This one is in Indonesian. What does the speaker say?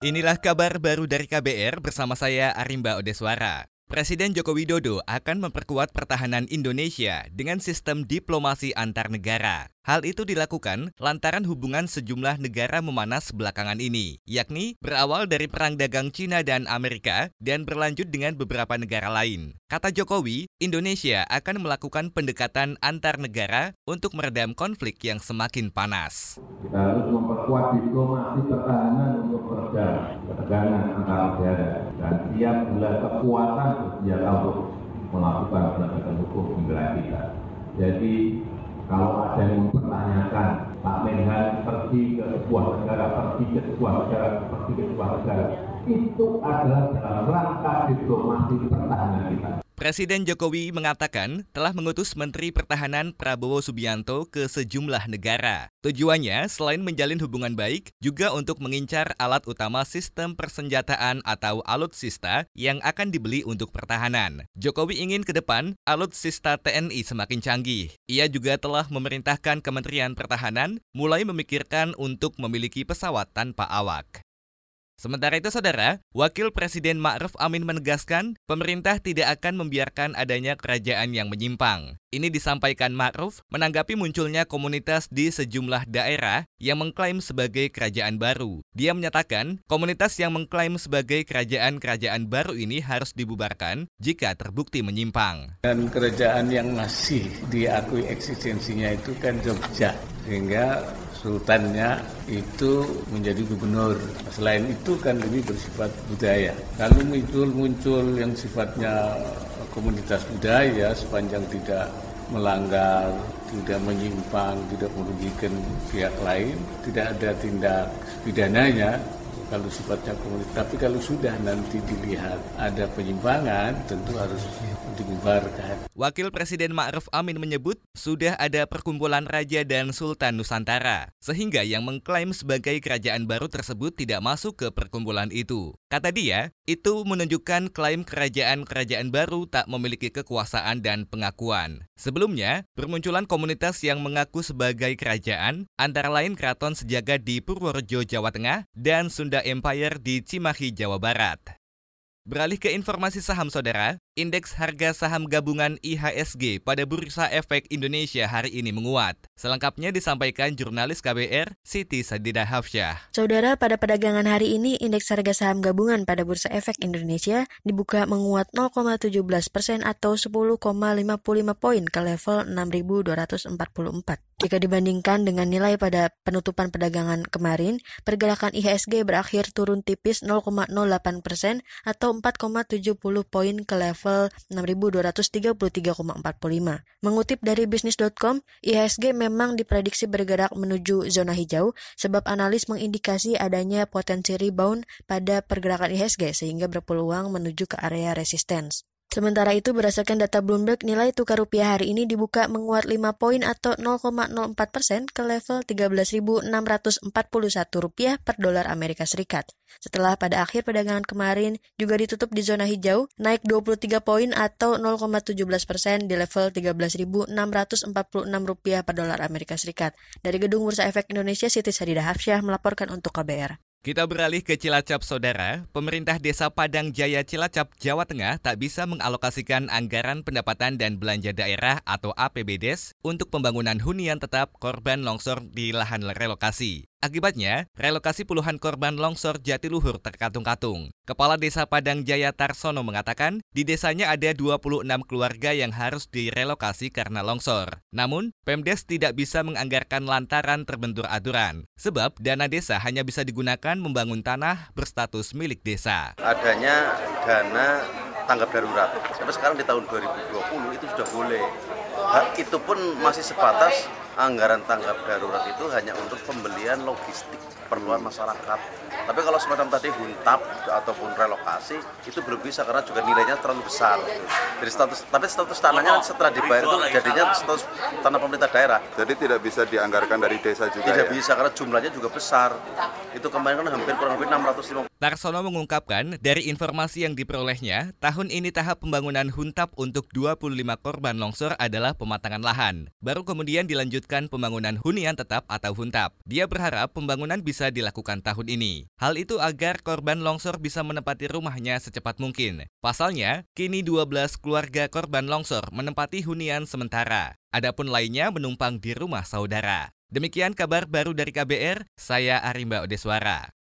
Inilah kabar baru dari KBR bersama saya Arimba Odeswara. Presiden Joko Widodo akan memperkuat pertahanan Indonesia dengan sistem diplomasi antar negara. Hal itu dilakukan lantaran hubungan sejumlah negara memanas belakangan ini, yakni berawal dari perang dagang Cina dan Amerika dan berlanjut dengan beberapa negara lain. Kata Jokowi, Indonesia akan melakukan pendekatan antar negara untuk meredam konflik yang semakin panas. Kita harus memperkuat diplomasi pertahanan untuk meredam ketegangan antar negara siap bila kekuatan bersenjata untuk melakukan penegakan hukum di kita. Jadi kalau ada yang mempertanyakan Pak Menhan pergi ke sebuah negara, pergi ke sebuah negara, pergi ke sebuah negara, itu adalah dalam rangka diplomasi pertahanan. Presiden Jokowi mengatakan telah mengutus Menteri Pertahanan Prabowo Subianto ke sejumlah negara. Tujuannya selain menjalin hubungan baik, juga untuk mengincar alat utama sistem persenjataan atau alutsista yang akan dibeli untuk pertahanan. Jokowi ingin ke depan alutsista TNI semakin canggih. Ia juga telah memerintahkan Kementerian Pertahanan mulai memikirkan untuk memiliki pesawat tanpa awak. Sementara itu, saudara, Wakil Presiden Ma'ruf Amin menegaskan pemerintah tidak akan membiarkan adanya kerajaan yang menyimpang. Ini disampaikan Ma'ruf menanggapi munculnya komunitas di sejumlah daerah yang mengklaim sebagai kerajaan baru. Dia menyatakan komunitas yang mengklaim sebagai kerajaan-kerajaan baru ini harus dibubarkan jika terbukti menyimpang. Dan kerajaan yang masih diakui eksistensinya itu kan Jogja, sehingga sultannya itu menjadi gubernur. Selain itu kan lebih bersifat budaya. Kalau muncul-muncul yang sifatnya komunitas budaya sepanjang tidak melanggar, tidak menyimpang, tidak merugikan pihak lain, tidak ada tindak pidananya, kalau sifatnya komunitas. Tapi kalau sudah nanti dilihat ada penyimpangan, tentu harus dibubarkan. Wakil Presiden Ma'ruf Amin menyebut sudah ada perkumpulan Raja dan Sultan Nusantara, sehingga yang mengklaim sebagai kerajaan baru tersebut tidak masuk ke perkumpulan itu. Kata dia, itu menunjukkan klaim kerajaan-kerajaan baru tak memiliki kekuasaan dan pengakuan. Sebelumnya, bermunculan komunitas yang mengaku sebagai kerajaan, antara lain Keraton Sejaga di Purworejo, Jawa Tengah, dan Sunda Empire di Cimahi, Jawa Barat. Beralih ke informasi saham saudara, Indeks harga saham gabungan IHSG pada Bursa Efek Indonesia hari ini menguat. Selengkapnya disampaikan jurnalis KBR Siti Sadida Hafsyah. Saudara, pada perdagangan hari ini indeks harga saham gabungan pada Bursa Efek Indonesia dibuka menguat 0,17 persen atau 10,55 poin ke level 6.244. Jika dibandingkan dengan nilai pada penutupan perdagangan kemarin, pergerakan IHSG berakhir turun tipis 0,08 persen atau 4,70 poin ke level level 6.233,45. Mengutip dari bisnis.com, IHSG memang diprediksi bergerak menuju zona hijau sebab analis mengindikasi adanya potensi rebound pada pergerakan IHSG sehingga berpeluang menuju ke area resistance. Sementara itu, berdasarkan data Bloomberg, nilai tukar rupiah hari ini dibuka menguat 5 poin atau 0,04 persen ke level 13.641 rupiah per dolar Amerika Serikat. Setelah pada akhir perdagangan kemarin juga ditutup di zona hijau, naik 23 poin atau 0,17 persen di level 13.646 rupiah per dolar Amerika Serikat. Dari Gedung Bursa Efek Indonesia, Siti Sadidah Hafsyah melaporkan untuk KBR. Kita beralih ke Cilacap, Saudara. Pemerintah Desa Padang Jaya Cilacap, Jawa Tengah tak bisa mengalokasikan anggaran pendapatan dan belanja daerah atau APBDes untuk pembangunan hunian tetap korban longsor di lahan relokasi. Akibatnya, relokasi puluhan korban longsor Jatiluhur terkatung-katung. Kepala Desa Padang Jaya Tarsono mengatakan, di desanya ada 26 keluarga yang harus direlokasi karena longsor. Namun, Pemdes tidak bisa menganggarkan lantaran terbentur aturan, sebab dana desa hanya bisa digunakan membangun tanah berstatus milik desa. Adanya dana tanggap darurat, sampai sekarang di tahun 2020 itu sudah boleh. Hal itu pun masih sebatas anggaran tanggap darurat itu hanya untuk pembelian logistik keperluan masyarakat. Tapi kalau semacam tadi huntap ataupun relokasi itu belum bisa karena juga nilainya terlalu besar. Jadi status tapi status tanahnya setelah dibayar itu jadinya status tanah pemerintah daerah. Jadi tidak bisa dianggarkan dari desa juga Tidak ya? bisa karena jumlahnya juga besar. Itu kemarin kan hampir kurang lebih 650 Tarsono mengungkapkan, dari informasi yang diperolehnya, tahun ini tahap pembangunan huntap untuk 25 korban longsor adalah pematangan lahan. Baru kemudian dilanjutkan memutuskan pembangunan hunian tetap atau huntap. Dia berharap pembangunan bisa dilakukan tahun ini. Hal itu agar korban longsor bisa menempati rumahnya secepat mungkin. Pasalnya, kini 12 keluarga korban longsor menempati hunian sementara. Adapun lainnya menumpang di rumah saudara. Demikian kabar baru dari KBR, saya Arimba Odeswara.